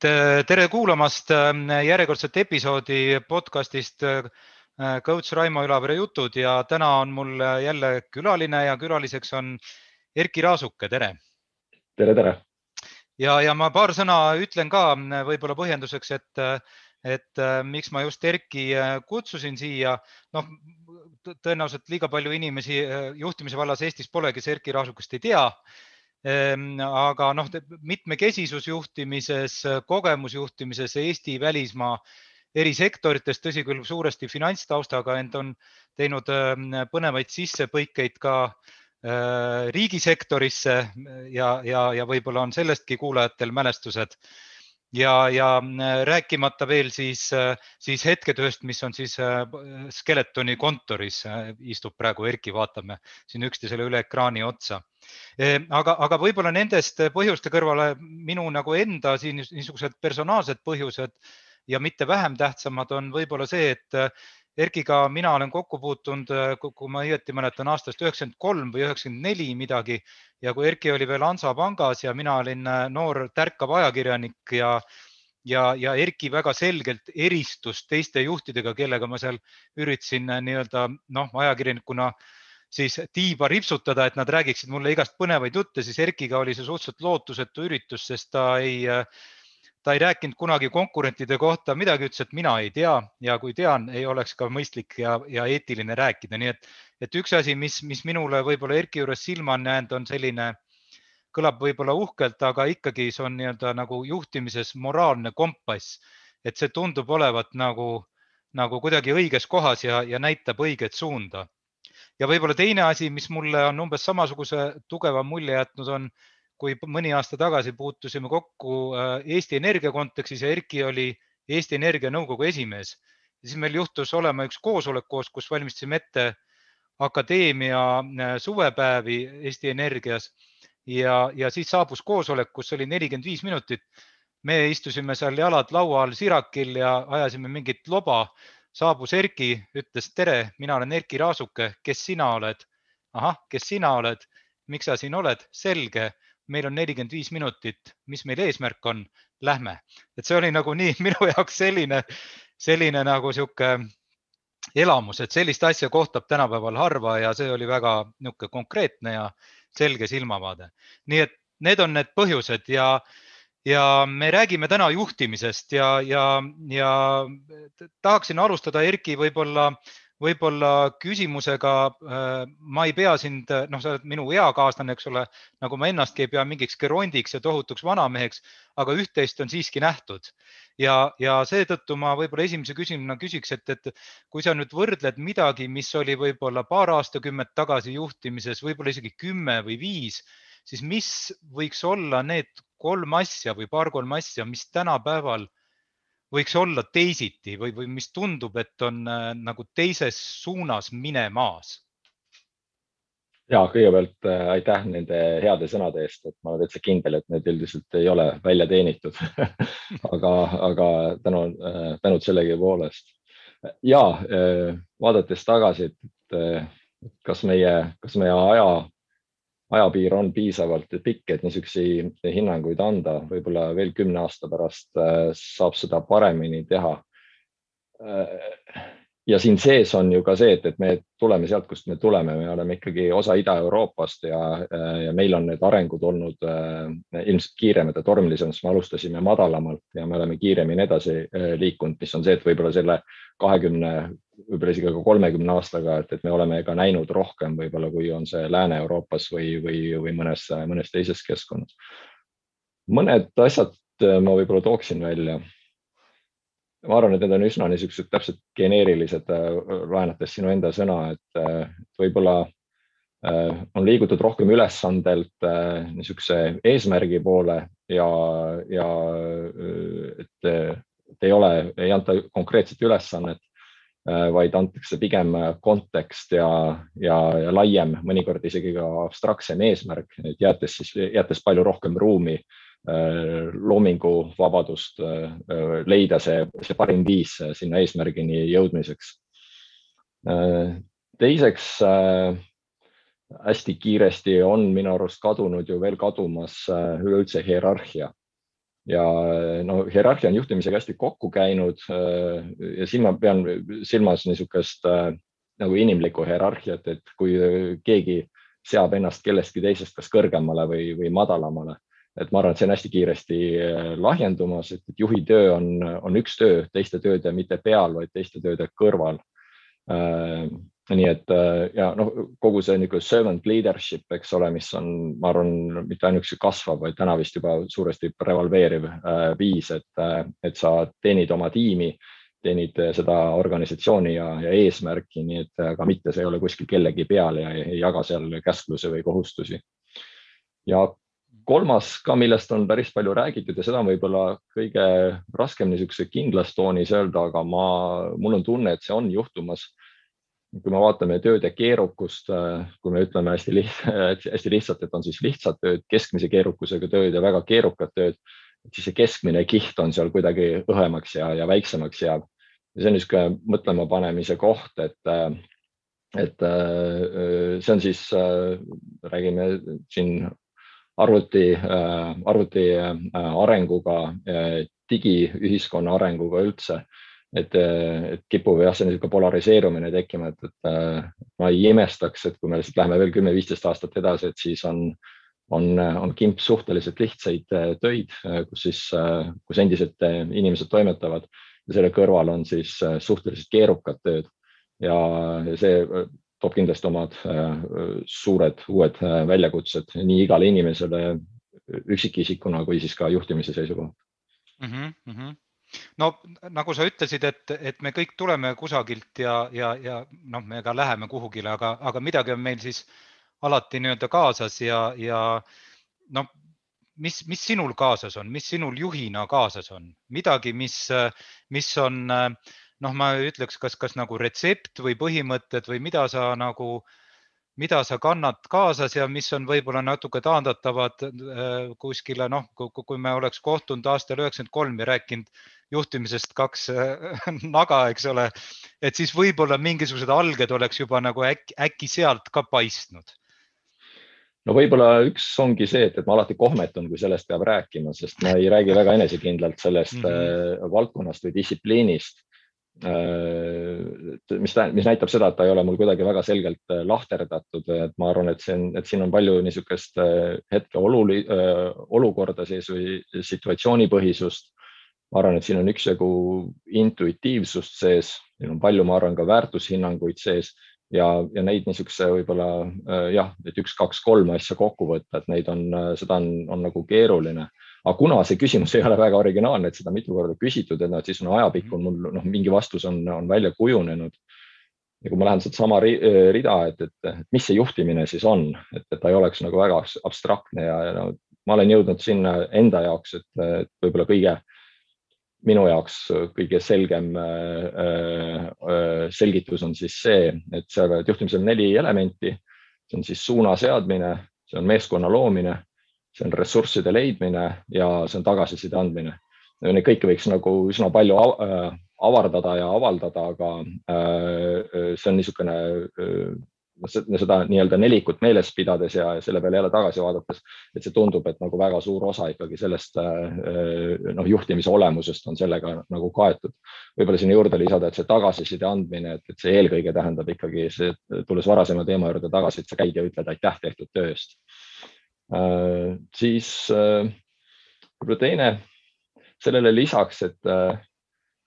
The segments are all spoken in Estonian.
tere kuulamast järjekordset episoodi podcastist coach Raimo Ülavere jutud ja täna on mul jälle külaline ja külaliseks on Erkki Raasuke, tere. tere, tere. ja, ja ma paar sõna ütlen ka võib-olla põhjenduseks, et, et miks ma just Erkki kutsusin siia. noh, tõenäoliselt liiga palju inimesi juhtimise vallas Eestis pole, kes Erkki Raasukest ei tea aga noh, mitmekesisus juhtimises, kogemusjuhtimises Eesti välismaa eri sektorites, tõsi küll, suuresti finantstaustaga, ent on teinud ehm, põnevaid sissepõikeid ka ehm, riigisektorisse ja, ja, ja võib-olla on sellestki kuulajatel mälestused ja, ja rääkimata veel siis, siis hetketööst, mis on siis Skeletoni kontoris, istub praegu Erki, vaatame siin üksteisele üle ekraani otsa. Aga, aga võib-olla nendest põhjuste kõrvale minu nagu enda siin niisugused personaalsed põhjused ja mitte vähem tähtsamad on võib-olla see, et Erkiga mina olen kokku puutunud, kui ma õieti mäletan, aastast üheksakümmend kolm või üheksakümmend neli midagi. Ja kui Erki oli veel Hansapangas ja mina olin äh, noor tärkav ajakirjanik ja ja, ja Erki väga selgelt eristus teiste juhtidega, kellega ma seal üritasin äh, nii-öelda noh, ajakirjanikuna siis tiiba ripsutada, et nad räägiksid mulle igast põnevaid jutte, siis Erkiga oli see suhteliselt lootusetu üritus, sest ta ei ta ei rääkinud kunagi konkurentide kohta midagi, ütles, et mina ei tea ja kui tean, ei oleks ka mõistlik ja, ja eetiline rääkida, nii et, et üks asi, mis, mis minule võib-olla Erki juures silma on jäänud, on selline, kõlab võib-olla uhkelt, aga ikkagi see on nii-öelda nagu juhtimises moraalne kompass, et see tundub olevat nagu, nagu kuidagi õiges kohas ja, ja näitab õiget suunda. Ja võib-olla teine asi, mis mulle on umbes samasuguse tugeva mulje jätnud, on kui mõni aasta tagasi puutusime kokku äh, Eesti Energia kontekstis ja Erki oli Eesti Energia nõukogu esimees, siis meil juhtus olema üks koosolek koos, kus valmistasime ette akadeemia äh, suvepäevi Eesti Energias ja, ja siis saabus koosolek, kus oli nelikümmend viis minutit. me istusime seal jalad laua all sirakil ja ajasime mingit loba. Saabus Erki, ütles tere, mina olen Erki Raasuke, kes sina oled? ahah, kes sina oled? miks sa siin oled? selge meil on nelikümmend viis minutit, mis meil eesmärk on, lähme. et see oli nagu nii minu jaoks selline, selline nagu sihuke elamus, et sellist asja kohtab tänapäeval harva ja see oli väga niisugune konkreetne ja selge silmavaade. nii et need on need põhjused ja, ja me räägime täna juhtimisest ja, ja, ja tahaksin alustada, Erki, võib-olla võib-olla küsimusega, äh, ma ei pea sind, noh, sa oled minu eakaaslane, eks ole, nagu ma ennastki ei pea mingiks gerondiks ja tohutuks vanameheks, aga üht-teist on siiski nähtud. Ja, ja seetõttu ma võib-olla esimese küsimusena küsiks, et, et kui sa nüüd võrdled midagi, mis oli võib-olla paar aastakümmet tagasi juhtimises, võib-olla isegi kümme või viis, siis mis võiks olla need kolm asja või paar-kolm asja, mis tänapäeval võiks olla teisiti või, või mis tundub, et on äh, nagu teises suunas minemas? ja kõigepealt äh, aitäh nende heade sõnade eest, et ma olen täitsa kindel, et need üldiselt ei ole välja teenitud aga, aga tänu äh,, tänud sellegipoolest. ja äh, vaadates tagasi, et äh, kas meie, kas meie aja ajapiir on piisavalt pikk, et niisuguseid hinnanguid anda, võib-olla veel kümne aasta pärast äh, saab seda paremini teha. Äh, ja siin sees on ju ka see, et, et me tuleme sealt, kust me tuleme, me oleme ikkagi osa Ida-Euroopast ja, äh, ja meil on need arengud olnud ilmselt kiiremad ja tormilisemad, sest me alustasime madalamalt ja me oleme kiiremini edasi liikunud, mis on see, et võib-olla selle kahekümne võib-olla isegi ka kolmekümne aastaga, et, et me oleme ka näinud rohkem võib-olla, kui on see Lääne-Euroopas või, või, või mõnes, mõnes teises keskkonnas. mõned asjad äh, ma võib-olla tooksin välja. ma arvan, et need on üsna niisugused täpselt geneerilised, äh, laenates sinu enda sõna, et äh, võib-olla on liigutud rohkem ülesandelt niisuguse eesmärgi poole ja, ja et, et ei ole, ei anta konkreetset ülesannet Äh, vaid antakse pigem äh, kontekst ja, ja, ja laiem, mõnikord isegi ka abstraktsem eesmärk, et jättes siis, jättes palju rohkem ruumi äh, loominguvabadust leida see, see parim viis sinna eesmärgini jõudmiseks. teiseks hästi kiiresti on minu arust kadunud ju veel kadumas üleüldse hierarhia ja no hierarhia on juhtimisega hästi kokku käinud ja siin ma pean silmas niisugust nagu inimlikku hierarhiat, et kui keegi seab ennast kellestki teisest kas kõrgemale või, või madalamale. et ma arvan, et see on hästi kiiresti lahjendumas, et juhi töö on, on üks töö teiste tööde mitte peal, vaid teiste tööde kõrval nii et äh, ja noh, kogu see niisugune servant leadership, eks ole, mis on, ma arvan, mitte ainuüksi kasvav, vaid täna vist juba suuresti revalveeriv äh, viis, et, äh, et sa teenid oma tiimi, teenid seda organisatsiooni ja, ja eesmärki, nii et aga mitte see ei ole kuskil kellegi peal ja ei, ei jaga seal käsklusi või kohustusi. ja kolmas ka, millest on päris palju räägitud ja seda on võib-olla kõige raskem niisuguse kindlas toonis öelda, aga ma, mul on tunne, et see on juhtumas kui me vaatame tööde keerukust, äh, kui me ütleme hästi lihtsalt, hästi lihtsalt, et on siis lihtsad tööd, keskmise keerukusega tööd ja väga keerukad tööd, siis see keskmine kiht on seal kuidagi õhemaks ja, ja väiksemaks jääb. ja see on niisugune mõtlema panemise koht, et, äh, et äh, see on siis, räägime siin arvuti, arvuti arenguga, digiühiskonna arenguga üldse et, et kipub jah, see niisugune polariseerumine tekkima, et, et ma ei imestaks, et kui me lihtsalt läheme veel kümme-viisteist aastat edasi, et siis on, on, on kimp suhteliselt lihtsaid äh, töid, äh, kus siis, äh, kus endised inimesed toimetavad ja selle kõrval on siis suhteliselt keerukad tööd ja see toob kindlasti omad suured uued väljakutsed nii igale inimesele üksikisikuna kui siis ka juhtimise seisukohalt mm. -hmm no nagu sa ütlesid, et, et me kõik tuleme kusagilt ja, ja, ja noh, me ka läheme kuhugile, aga, aga midagi on meil siis alati nii-öelda kaasas ja, ja noh, mis, mis sinul kaasas on, mis sinul juhina kaasas on, midagi, mis, mis on noh, ma ütleks, kas, kas nagu retsept või põhimõtted või mida sa nagu mida sa kannad kaasas ja mis on võib-olla natuke taandatavad kuskile, noh, kui me oleks kohtunud aastal üheksakümmend kolm ja rääkinud juhtimisest kaks äh, naga, eks ole, et siis võib-olla mingisugused alged oleks juba nagu äkki, äkki sealt ka paistnud no võib-olla üks ongi see, et, et ma alati kohmetun, kui sellest peab rääkima, sest ma ei räägi väga enesekindlalt sellest mm -hmm. valdkonnast või distsipliinist. Äh, mis, mis näitab seda, et ta ei ole mul kuidagi väga selgelt äh, lahterdatud, et ma arvan, et see on, et siin on palju niisugust äh, hetke oluli, olukorda sees või situatsioonipõhisust. Ma arvan, et siin on üksjagu intuitiivsust sees, siin on palju, ma arvan, ka väärtushinnanguid sees ja, ja neid niisuguse võib-olla jah, et üks-kaks-kolm asja kokku võtta, et neid on, seda on, on nagu keeruline aga kuna see küsimus ei ole väga originaalne, et seda mitu korda küsitud, et noh, siis on ajapikku mul noh, mingi vastus on, on välja kujunenud. ja kui ma lähen sedasama rida, et, et, et mis see juhtimine siis on, et, et ta ei oleks nagu väga abstraktne ja, ja no, ma olen jõudnud sinna enda jaoks, et, et võib-olla kõige minu jaoks kõige selgem äh, äh, selgitus on siis see, et seal juhtimisel neli elementi. see on siis suuna seadmine, see on meeskonna loomine, see on ressursside leidmine ja see on tagasiside andmine. Neid kõiki võiks nagu üsna palju äh, avardada ja avaldada, aga äh, see on niisugune äh, seda nii-öelda nelikut meeles pidades ja selle peale jälle tagasi vaadates, et see tundub, et nagu väga suur osa ikkagi sellest noh, juhtimise olemusest on sellega nagu kaetud. võib-olla sinna juurde lisada, et see tagasiside andmine, et, et see eelkõige tähendab ikkagi see, tulles varasema teema juurde tagasi, et sa käid ja ütled aitäh tehtud töö eest Äh, siis äh, võib-olla teine sellele lisaks, et äh,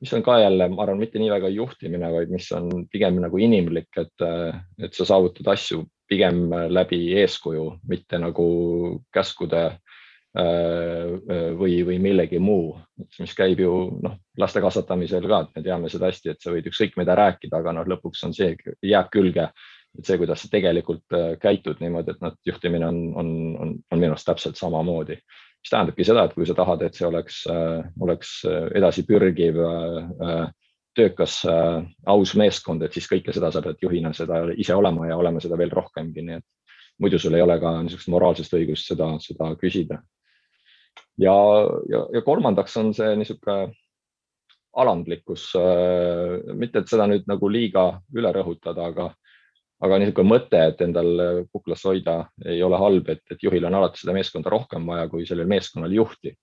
mis on ka jälle, ma arvan, mitte nii väga juhtimine, vaid mis on pigem nagu inimlik, et, et sa saavutad asju pigem läbi eeskuju, mitte nagu käskude või, või millegi muu, mis käib ju noh, laste kasvatamisel ka, et me teame seda hästi, et sa võid ükskõik mida rääkida, aga noh, lõpuks on see, jääb külge et see, kuidas sa tegelikult äh, käitud niimoodi, et noh, juhtimine on, on, on, on minu arust täpselt samamoodi. Mis tähendabki seda, et kui sa tahad, et see oleks, äh, oleks äh, edasipürgiv, töökas, aus meeskond, et siis kõike seda sa pead juhina seda ise olema ja olema seda veel rohkemgi, nii et muidu sul ei ole ka niisugust moraalsest õigust seda, seda küsida. ja, ja, ja kolmandaks on see niisugune alandlikkus, mitte et seda nüüd nagu liiga üle rõhutada, aga aga niisugune mõte, et endal kuklas hoida ei ole halb, et, et juhil on alati seda meeskonda rohkem vaja kui sellel meeskonnal juhti.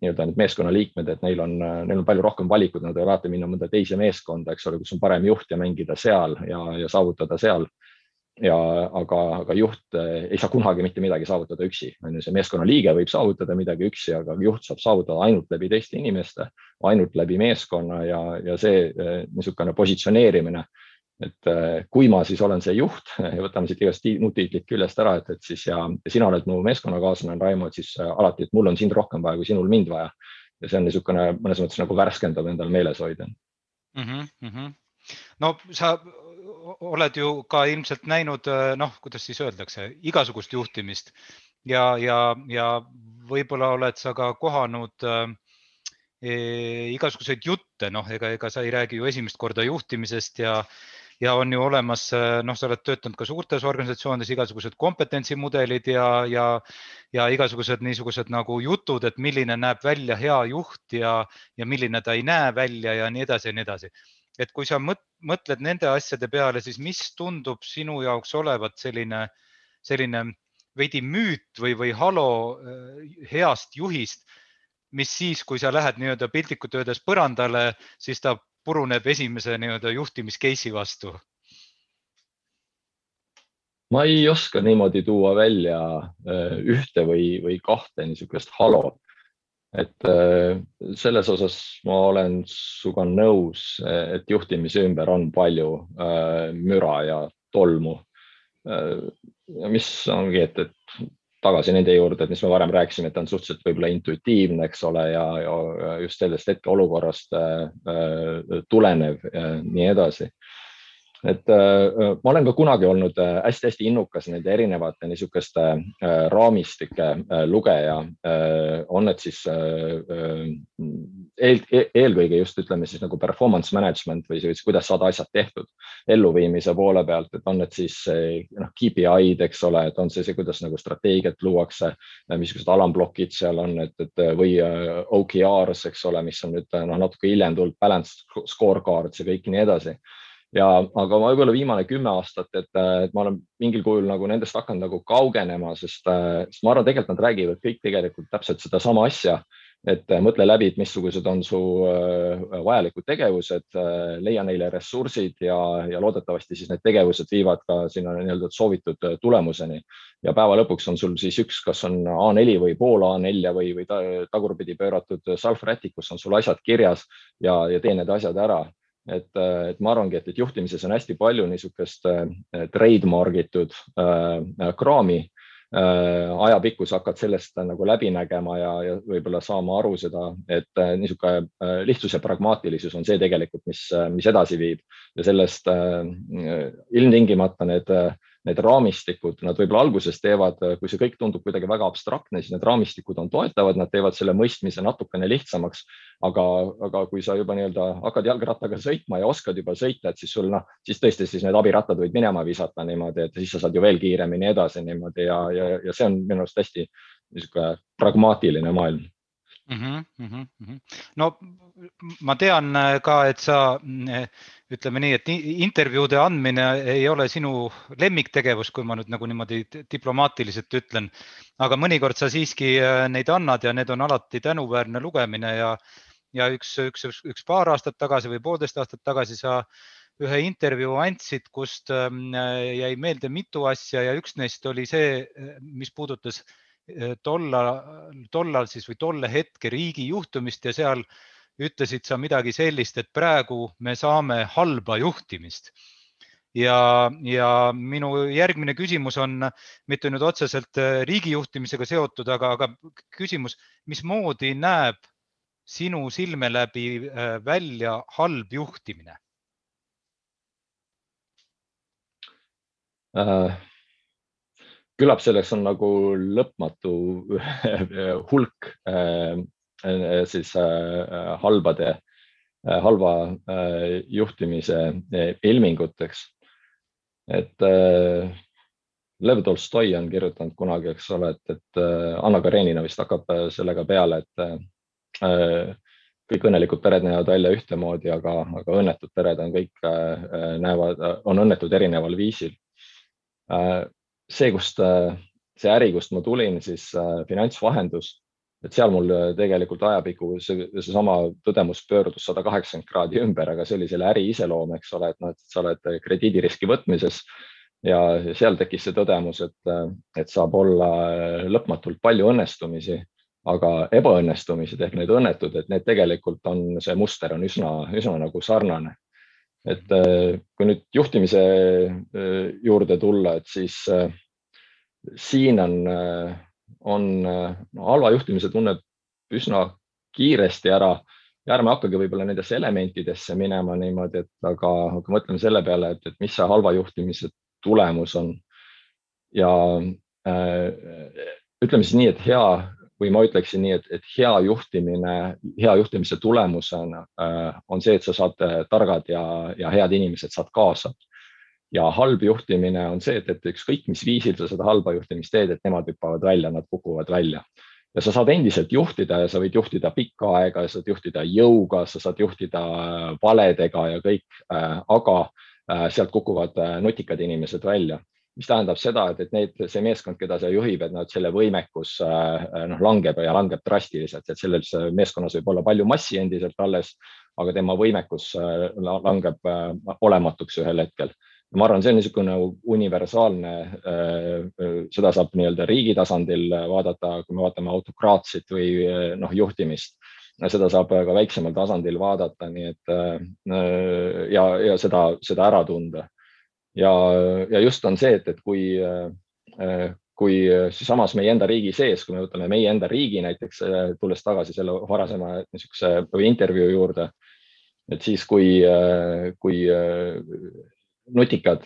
nii-öelda need meeskonnaliikmed, et neil on, neil on palju rohkem valikuid, nad võivad alati minna mõnda teise meeskonda, eks ole, kus on parem juht ja mängida seal ja, ja saavutada seal ja aga, aga juht eh, ei saa kunagi mitte midagi saavutada üksi, on ju, see meeskonnaliige võib saavutada midagi üksi, aga juht saab saavutada ainult läbi teiste inimeste, ainult läbi meeskonna ja, ja see eh, niisugune positsioneerimine, et eh, kui ma siis olen see juht ja võtame siit igast muud tiitlit küljest ära, et, et siis ja, sina oled mu meeskonnakaaslane, Raimo, et siis alati, et mul on sind rohkem vaja kui sinul mind vaja. ja see on niisugune mõnes mõttes nagu värskendav endal meeles hoida mm. -hmm. no sa oled ju ka ilmselt näinud, äh, noh, kuidas siis öeldakse, igasugust juhtimist ja, ja, ja võib-olla oled sa ka kohanud äh, e, igasuguseid jutte, noh, ega, ega sa ei räägi ju esimest korda juhtimisest ja, ja on ju olemas, äh, noh, sa oled töötanud ka suurtes organisatsioonides, igasugused kompetentsimudelid ja, ja, ja igasugused niisugused nagu jutud, et milline näeb välja hea juht ja, ja milline ta ei näe välja ja nii edasi ja nii edasi. Et kui sa mõtled nende asjade peale, siis mis tundub sinu jaoks olevat selline, selline veidi müüt või, või halo äh, heast juhist, mis siis, kui sa lähed nii-öelda piltlikult öeldes põrandale, siis ta puruneb esimese nii-öelda juhtimis case'i vastu? ma ei oska niimoodi tuua välja äh, ühte või, või kahte niisugust halot et äh, selles osas ma olen sinuga nõus, et juhtimise ümber on palju äh, müra ja tolmu. Mis ongi, et, et tagasi nende juurde, et mis me varem rääkisime, et ta on suhteliselt võib-olla intuitiivne, eks ole, ja, ja just sellest hetkeolukorrast tulenev ja nii edasi et äh, ma olen ka kunagi olnud hästi-hästi äh, innukas nende erinevate niisuguste äh, raamistike äh, lugeja äh,. on need siis äh, äh eel, e-, eelkõige just ütleme siis nagu performance management või siis kuidas saada asjad tehtud elluviimise poole pealt, et on need siis noh, KPI-d, eks ole, et on see see, kuidas nagu strateegiat luuakse, missugused alamplokid seal on, et, et või OKR-s, eks ole, mis on nüüd noh, natuke hiljem tulnud, balanced scorecards ja kõik nii edasi ja, aga võib-olla viimane kümme aastat, et, et ma olen mingil kujul nagu nendest hakanud nagu kaugenema, sest, sest ma arvan, tegelikult nad räägivad kõik tegelikult täpselt sedasama asja. et mõtle läbi, et missugused on su äh, vajalikud tegevused, äh, leia neile ressursid ja, ja loodetavasti siis need tegevused viivad ka sinna nii-öelda soovitud tulemuseni. ja päeva lõpuks on sul siis üks, kas on A4 või pool A4 või, või tagurpidi pööratud salvrätik, kus on sul asjad kirjas ja, ja tee need asjad ära et, äh, et ma arvangi, et, et juhtimises on hästi palju niisugust äh, trademark itud äh, kraami äh,. ajapikku sa hakkad sellest nagu läbi nägema ja, ja võib-olla saama aru seda, et äh, niisugune äh, lihtsus ja pragmaatilisus on see tegelikult, mis, mis edasi viib ja sellest ilmtingimata need need raamistikud, nad võib-olla alguses teevad, kui see kõik tundub kuidagi väga abstraktne, siis need raamistikud on toetavad, nad teevad selle mõistmise natukene lihtsamaks. aga, aga kui sa juba nii-öelda hakkad jalgrattaga sõitma ja oskad juba sõita, et siis sul noh, siis tõesti, siis need abirattad võid minema visata niimoodi, et siis sa saad ju veel kiiremini edasi niimoodi ja, ja, ja see on minu arust hästi niisugune pragmaatiline maailm mm. -hmm. no ma tean äh, ka, et sa äh, ütleme nii, et intervjuude andmine ei ole sinu lemmiktegevus, kui ma nüüd nagu niimoodi diplomaatiliselt ütlen, aga mõnikord sa siiski äh, neid annad ja need on alati tänuväärne lugemine ja, ja üks, üks, üks, üks paar aastat tagasi või poolteist aastat tagasi sa ühe intervjuu andsid, kust jäi meelde mitu asja ja üks neist oli see, mis puudutas äh, Eh, tollal, siis või tolle hetke riigi juhtumist ja seal ütlesid sa midagi sellist, et praegu me saame halba juhtimist. ja, ja minu järgmine küsimus on mitte nüüd otseselt eh, riigi juhtimisega seotud, aga, aga küsimus, mismoodi näeb sinu silme läbi eh, välja halb juhtimine uh,? küllap selleks on nagu lõpmatu hulk äh, äh, siis äh, halbade, halva juhtimise ilminguteks. et Lev Tolstoi on kirjutanud kunagi, eks ole, et, et Anna Karenina vist hakkab sellega peale, et kõik õnnelikud pered näevad välja ühtemoodi, aga, aga õnnetud pered on kõik, näevad, on õnnetud erineval viisil see, kust äh, see äri, kust ma tulin, siis äh, finantsvahendus, et seal mul tegelikult ajapikku see, seesama tõdemus pöördus sada kaheksakümmend kraadi ümber, aga see oli selle äri iseloom, eks ole, et noh, et sa oled krediidiriski võtmises ja seal tekkis see tõdemus, et, et saab olla lõpmatult palju õnnestumisi, aga ebaõnnestumised ehk need õnnetud, et need tegelikult on, see muster on üsna, üsna nagu sarnane. Et äh, kui nüüd juhtimise äh, juurde tulla, et siis äh, siin on, on no, halva juhtimise tunneb üsna kiiresti ära ja ärme hakkagi võib-olla nendesse elementidesse minema niimoodi, et aga, aga mõtleme selle peale, et, et mis see halva juhtimise tulemus on. ja äh, ütleme siis nii, et hea või ma ütleksin nii, et, et hea juhtimine, hea juhtimise tulemusena äh, on see, et sa saad targad ja, ja head inimesed saad kaasa. Ja halb juhtimine on see, et, et ükskõik mis viisil sa seda halba juhtimist teed, et nemad hüppavad välja, nad kukuvad välja. ja sa saad endiselt juhtida ja sa võid juhtida pikka aega ja saad juhtida jõuga, sa saad juhtida äh, valedega ja kõik äh,, aga äh, sealt kukuvad nutikad inimesed välja mis tähendab seda, et, et need, see meeskond, keda see juhib, et nad selle võimekus noh, langeb ja langeb drastiliselt, et selles meeskonnas võib olla palju massi endiselt alles, aga tema võimekus langeb olematuks ühel hetkel. Ma arvan, see on niisugune universaalne, seda saab nii-öelda riigi tasandil vaadata, kui me vaatame autokraatsit või noh, juhtimist. Seda saab ka väiksemal tasandil vaadata, nii et ja, ja seda, seda ära tunda. Ja, ja just on see, et, et kui, kui samas meie enda riigi sees, kui me võtame meie enda riigi näiteks, tulles tagasi selle varasema niisuguse intervjuu juurde, et siis, kui, kui nutikad,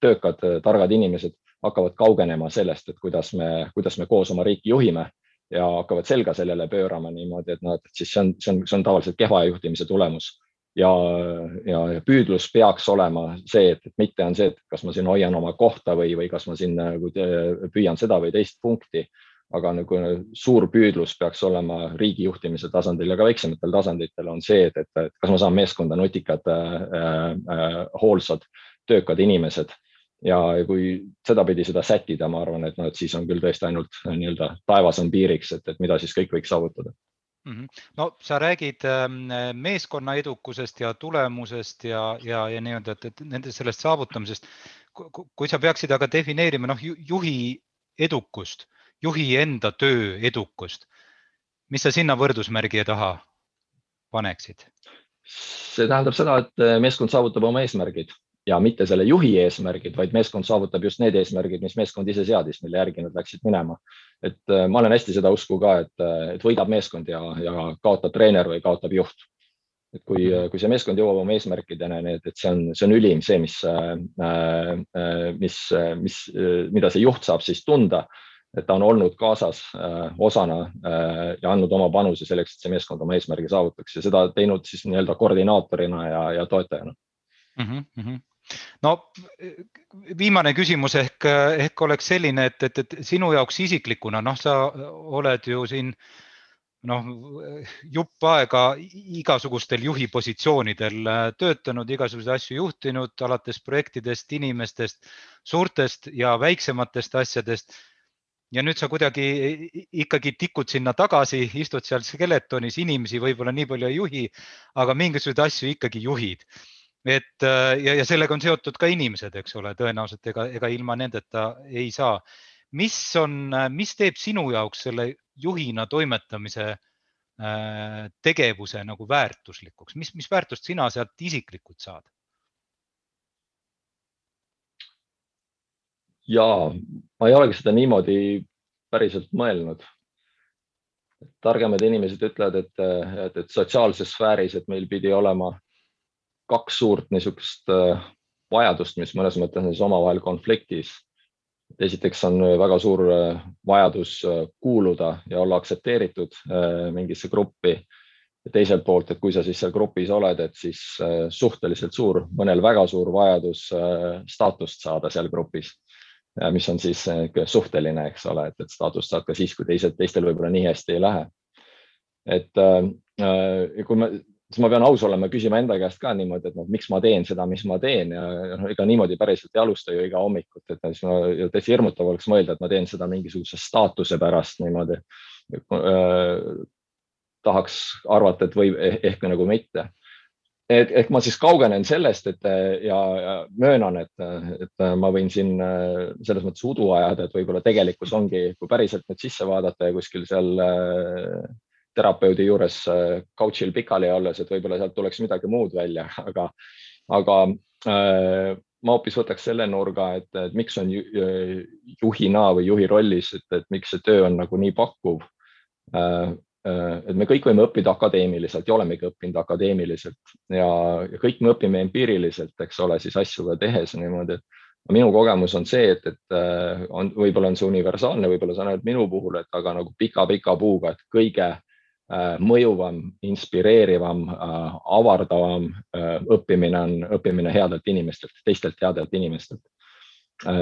töökad, targad inimesed hakkavad kaugenema sellest, et kuidas me, kuidas me koos oma riiki juhime ja hakkavad selga sellele pöörama niimoodi, et noh, et siis see on, see on, see on tavaliselt kehva juhtimise tulemus. Ja, ja, ja püüdlus peaks olema see, et mitte on see, et kas ma siin hoian oma kohta või, või kas ma siin nagu püüan seda või teist punkti, aga nagu suur püüdlus peaks olema riigi juhtimise tasandil ja ka väiksematel tasanditel on see, et, et, et kas ma saan meeskonda nutikad äh,, äh, hoolsad, töökad inimesed ja kui sedapidi seda sättida, ma arvan, et noh, et siis on küll tõesti ainult nii-öelda taevas on piiriks, et, et mida siis kõik võiks saavutada Mhm. no sa räägid ähm, meeskonna edukusest ja tulemusest ja, ja, ja nii-öelda, et, et nende sellest saavutamisest. kui sa peaksid aga defineerima noh, juhi edukust, juhi enda töö edukust, mis sa sinna võrdusmärgi taha paneksid? see tähendab seda, et meeskond saavutab oma eesmärgid ja mitte selle juhi eesmärgid, vaid meeskond saavutab just need eesmärgid, mis meeskond ise seadis, mille järgi nad läksid minema. et äh, ma olen hästi seda usku ka, et, äh, et võidab meeskond ja, ja kaotab treener või kaotab juht. et kui, äh, kui see meeskond jõuab oma eesmärkideni, nii et, et see on, see on ülim, see, mis mis, mis, mida see juht saab siis tunda, et ta on olnud kaasas äh, osana äh, ja andnud oma panuse selleks, et see meeskond oma eesmärgi saavutaks ja seda teinud siis nii-öelda koordinaatorina ja, ja toetajana mm. -hmm no viimane küsimus ehk, ehk oleks selline, et, et, et sinu jaoks isiklikuna, noh, sa oled ju siin noh, jupp aega igasugustel juhi positsioonidel töötanud, igasuguseid asju juhtinud, alates projektidest, inimestest, suurtest ja väiksematest asjadest. Ja nüüd sa kuidagi ikkagi tikud sinna tagasi, istud seal skeletonis, inimesi võib-olla nii palju ei juhi, aga mingisuguseid asju ikkagi juhid et äh, ja, ja sellega on seotud ka inimesed, eks ole, tõenäoliselt ega, ega ilma nendeta ei saa. mis on, mis teeb sinu jaoks selle juhina toimetamise äh, tegevuse nagu väärtuslikuks, mis, mis väärtust sina sealt isiklikult saad? ja ma ei olegi seda niimoodi päriselt mõelnud. targemad inimesed ütlevad, et, et, et sotsiaalses sfääris, et meil pidi olema kaks suurt niisugust äh, vajadust, mis mõnes mõttes on siis omavahel konfliktis. esiteks on väga suur äh, vajadus äh, kuuluda ja olla aktsepteeritud mingisse gruppi. ja teiselt poolt, et kui sa siis seal grupis oled, et siis suhteliselt suur, mõnel väga suur vajadus staatust saada seal grupis mis on siis suhteline, eks ole, et, et staatust saad ka siis, kui teised, teistel võib-olla nii hästi ei lähe. et äh, kui me siis ma pean aus olema, küsima enda käest ka niimoodi, et noh, miks ma teen seda, mis ma teen ja noh, ega niimoodi päriselt ei alusta ju iga hommikut, et siis ma täitsa hirmutav oleks mõelda, et ma teen seda mingisuguse staatuse pärast niimoodi. tahaks arvata, et võib ehk nagu mitte et ehk ma siis kaugenen sellest, et ja, ja möönan, et, et ma võin siin selles mõttes udu ajada, et võib-olla tegelikkus ongi, kui päriselt nüüd sisse vaadata ja kuskil seal terapeudi juures couch'il pikali olles, et võib-olla sealt tuleks midagi muud välja, aga, aga ma hoopis võtaks selle nurga, et, et miks on juhina või juhi rollis, et, et miks see töö on nagu nii pakkuv Äh, et me kõik võime õppida akadeemiliselt ja olemegi õppinud akadeemiliselt ja, ja kõik me õpime empiiriliselt, eks ole, siis asju ka tehes niimoodi, et minu kogemus on see, et, et äh, on, võib-olla on see universaalne, võib-olla see on ainult minu puhul, et aga nagu pika-pika puuga, et kõige äh, mõjuvam, inspireerivam, avardavam õppimine on õppimine headelt inimestelt, teistelt headelt inimestelt. Äh,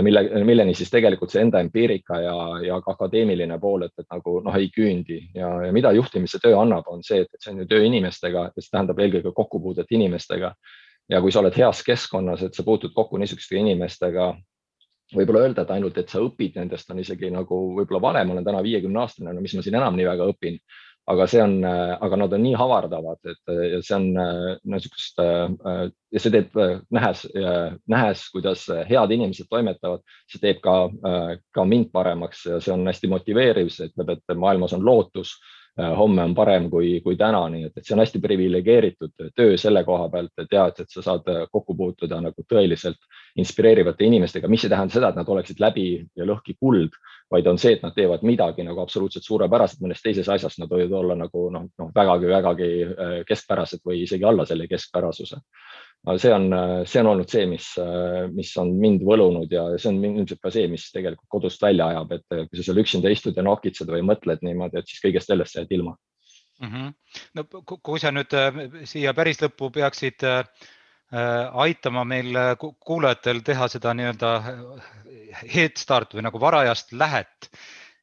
mille, milleni siis tegelikult see enda empiirika ja, ja ka akadeemiline pool, et, et nagu noh, ei küündi ja, ja mida juhtimise töö annab, on see, et, see on ju töö inimestega, mis tähendab eelkõige kokkupuudet inimestega. ja kui sa oled heas keskkonnas, et sa puutud kokku niisuguste inimestega, võib-olla öelda, et ainult, et sa õpid nendest on isegi nagu võib-olla vale, ma olen täna viiekümne aastane, no mis ma siin enam nii väga õpin aga see on, aga nad on nii havardavad, et ja see on niisugust ja see teeb, nähes, nähes, kuidas head inimesed toimetavad, see teeb ka, ka mind paremaks ja see on hästi motiveeriv, see ütleb, et maailmas on lootus homme on parem kui, kui täna, nii et, et see on hästi priviligeeritud töö selle koha pealt, et ja, et, sa saad äh, kokku puutuda nagu tõeliselt inspireerivate inimestega, mis ei tähenda seda, et nad oleksid läbi ja lõhki kuld, vaid on see, et nad teevad midagi nagu absoluutselt suurepäraselt, mõnes teises asjas nad võivad olla nagu noh, noh vägagi-vägagi äh, keskpärased või isegi alla selle keskpärasuse aga see on, see on olnud see, mis, mis on mind võlunud ja see on ilmselt ka see, mis tegelikult kodust välja ajab, et kui sa seal üksinda istud ja nokitsed või mõtled niimoodi, et siis kõigest sellest sa jääd ilma mm. -hmm. no kui sa nüüd äh, siia päris lõppu peaksid äh, aitama meil äh, kuulajatel teha seda nii-öelda head start või nagu varajast lähet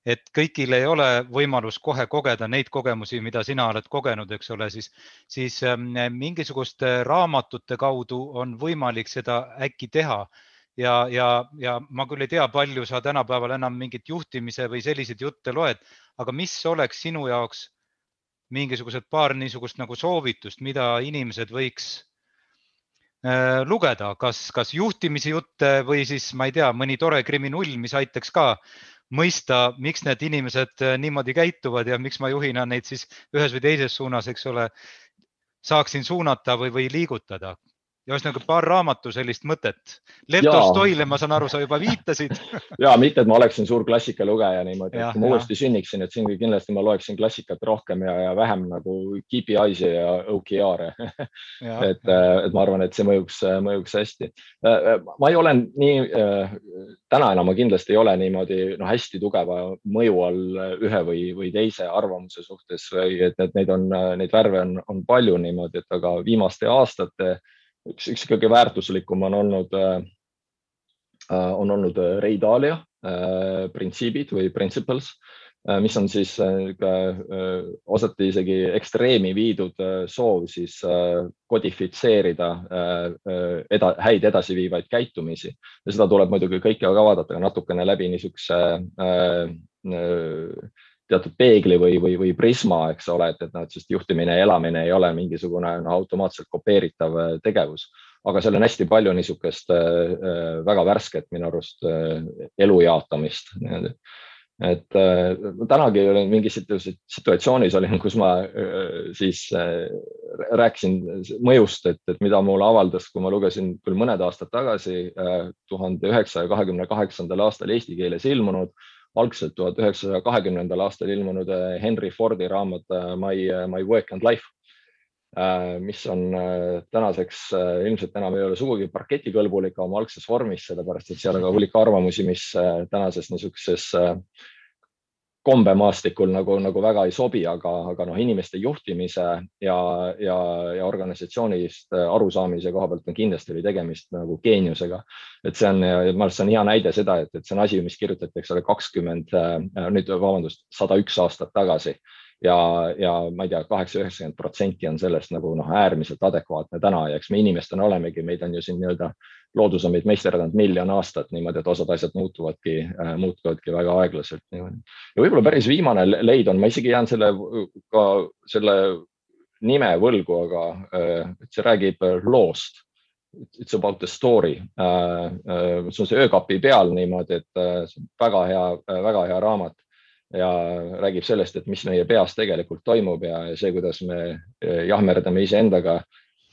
et kõigil ei ole võimalus kohe kogeda neid kogemusi, mida sina oled kogenud, eks ole, siis, siis ähm, mingisuguste raamatute kaudu on võimalik seda äkki teha. ja, ja, ja ma küll ei tea, palju sa tänapäeval enam mingit juhtimise või selliseid jutte loed, aga mis oleks sinu jaoks mingisugused paar niisugust nagu soovitust, mida inimesed võiks äh, lugeda, kas, kas juhtimise jutte või siis ma ei tea, mõni tore kriminull, mis aitaks ka mõista, miks need inimesed äh, niimoodi käituvad ja miks ma juhina neid siis ühes või teises suunas, eks ole, saaksin suunata või, või liigutada ja ühesõnaga paar raamatu sellist mõtet. Lev Tolstoile, ma saan aru, sa juba viitasid. Ja mitte, et ma oleksin suur klassikalugeja niimoodi, et kui ma uuesti sünniksin, et siin kindlasti ma loeksin klassikat rohkem ja, ja vähem nagu Keepy Eyes'i ja OKR-e et, äh, et ma arvan, et see mõjuks, mõjuks hästi. Äh, ma ei ole nii, äh, täna enam ma kindlasti ei ole niimoodi no, hästi tugeva mõju all ühe või, või teise arvamuse suhtes või et, et neid on, neid värve on, on palju niimoodi, et aga viimaste aastate üks, üks kõige väärtuslikum on olnud, äh, äh, on olnud äh, Ray Dalio printsiibid või principles, mis on siis osati isegi ekstreemi viidud soov siis kodifitseerida eda, häid edasiviivaid käitumisi. Ja seda tuleb muidugi kõike ka vaadata natukene läbi niisuguse teatud peegli või, või, või prisma, eks ole, et, et noh, et sest juhtimine ja elamine ei ole mingisugune no, automaatselt kopeeritav äh, tegevus. aga seal on hästi palju niisugust äh, äh, väga värsket minu arust äh, elu jaotamist et äh, tänagi olin mingis situatsioonis olin, kus ma äh, siis äh, rääkisin mõjust, et, et mida mulle avaldas, kui ma lugesin küll mõned aastad tagasi tuhande üheksasaja kahekümne kaheksandal aastal eesti keeles ilmunud algselt tuhat üheksasaja kahekümnendal aastal ilmunud äh, Henry Fordi raamat äh, My, äh, My Work and Life, mis on tänaseks ilmselt enam ei ole sugugi parketikõlbulik oma algses vormis, sellepärast et seal on ka hulk arvamusi, mis tänases niisuguses kombemaastikul nagu, nagu väga ei sobi, aga, aga noh, inimeste juhtimise ja, ja, ja organisatsioonist arusaamise koha pealt on kindlasti oli tegemist nagu geeniusega. et see on, ma arvan, see on hea näide seda, et, et see on asi, mis kirjutati, eks ole, kakskümmend, nüüd vabandust, sada üks aastat tagasi ja, ja ma ei tea, kaheksa, üheksakümmend protsenti on sellest nagu noh, äärmiselt adekvaatne täna ja eks me inimestena olemegi, meid on ju siin nii-öelda loodus on meid meisterdanud miljon aastat niimoodi, et osad asjad muutuvadki äh,, muutuvadki väga aeglaselt niimoodi. ja võib-olla päris viimane leid on, ma isegi jään selle ka selle nime võlgu, aga äh, see räägib loost. It's about the story äh,. Äh, see on see öökapi peal niimoodi, et äh, see on väga hea äh,, väga hea raamat ja räägib sellest, et mis meie peas tegelikult toimub ja see, kuidas me äh, jahmerdame iseendaga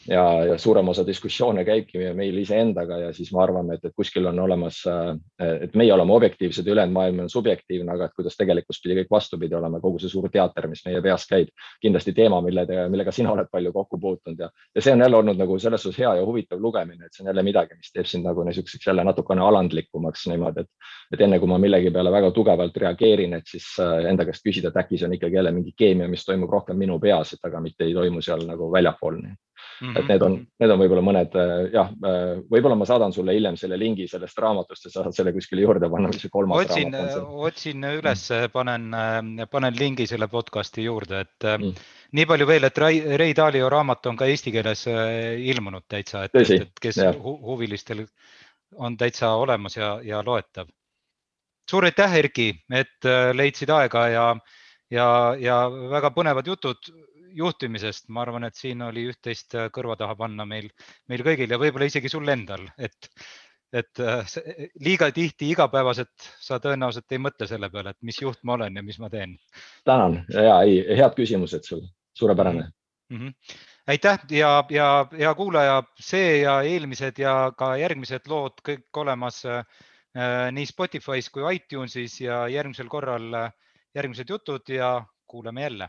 ja, ja suurem osa diskussioone käibki meil iseendaga ja siis me arvame, et, et kuskil on olemas, äh, et meie oleme objektiivsed ülejäänud maailm on subjektiivne, aga et kuidas tegelikkust pidi kõik vastupidi olema, kogu see suur teater, mis meie peas käib. kindlasti teema, mille, millega sina oled palju kokku puutunud ja, ja see on jälle olnud nagu selles suhtes hea ja huvitav lugemine, et see on jälle midagi, mis teeb sind nagu niisuguseks jälle natukene alandlikumaks niimoodi, et, et enne kui ma millegi peale väga tugevalt reageerin, et siis äh, enda käest küsida, et äkki see on ikkagi jälle mingi keemia, mis toimub rohkem minu peas, et aga mitte ei toimu seal nagu väljapool mm. -hmm. et need on, mhm. need on võib-olla mõned äh, jah, äh, võib-olla ma saadan sulle hiljem selle lingi sellest raamatust ja sa saad selle kuskile juurde panna, mis see kolmas otsin, raamat on. otsin üles, panen, äh, panen lingi selle podcast'i juurde, et mm. nii palju veel, et Rei Dalio raamat on ka eesti keeles ilmunud täitsa, et, et, et kes hu huvilistel on täitsa olemas ja, ja loetav. suur aitäh, Erki, et leidsid aega ja, ja, ja väga põnevad jutud juhtimisest, ma arvan, et siin oli üht-teist äh, kõrva taha panna meil, meil kõigil ja võib-olla isegi sul endal, et, et äh, liiga tihti igapäevaselt sa tõenäoliselt ei mõtle selle peale, et mis juht ma olen ja mis ma teen. tänan ja ei, head küsimused sul, suurepärane mm. -hmm aitäh ja, ja hea kuulaja, see ja eelmised ja ka järgmised lood kõik olemas äh, nii Spotify's kui iTunesis ja järgmisel korral järgmised jutud ja kuuleme jälle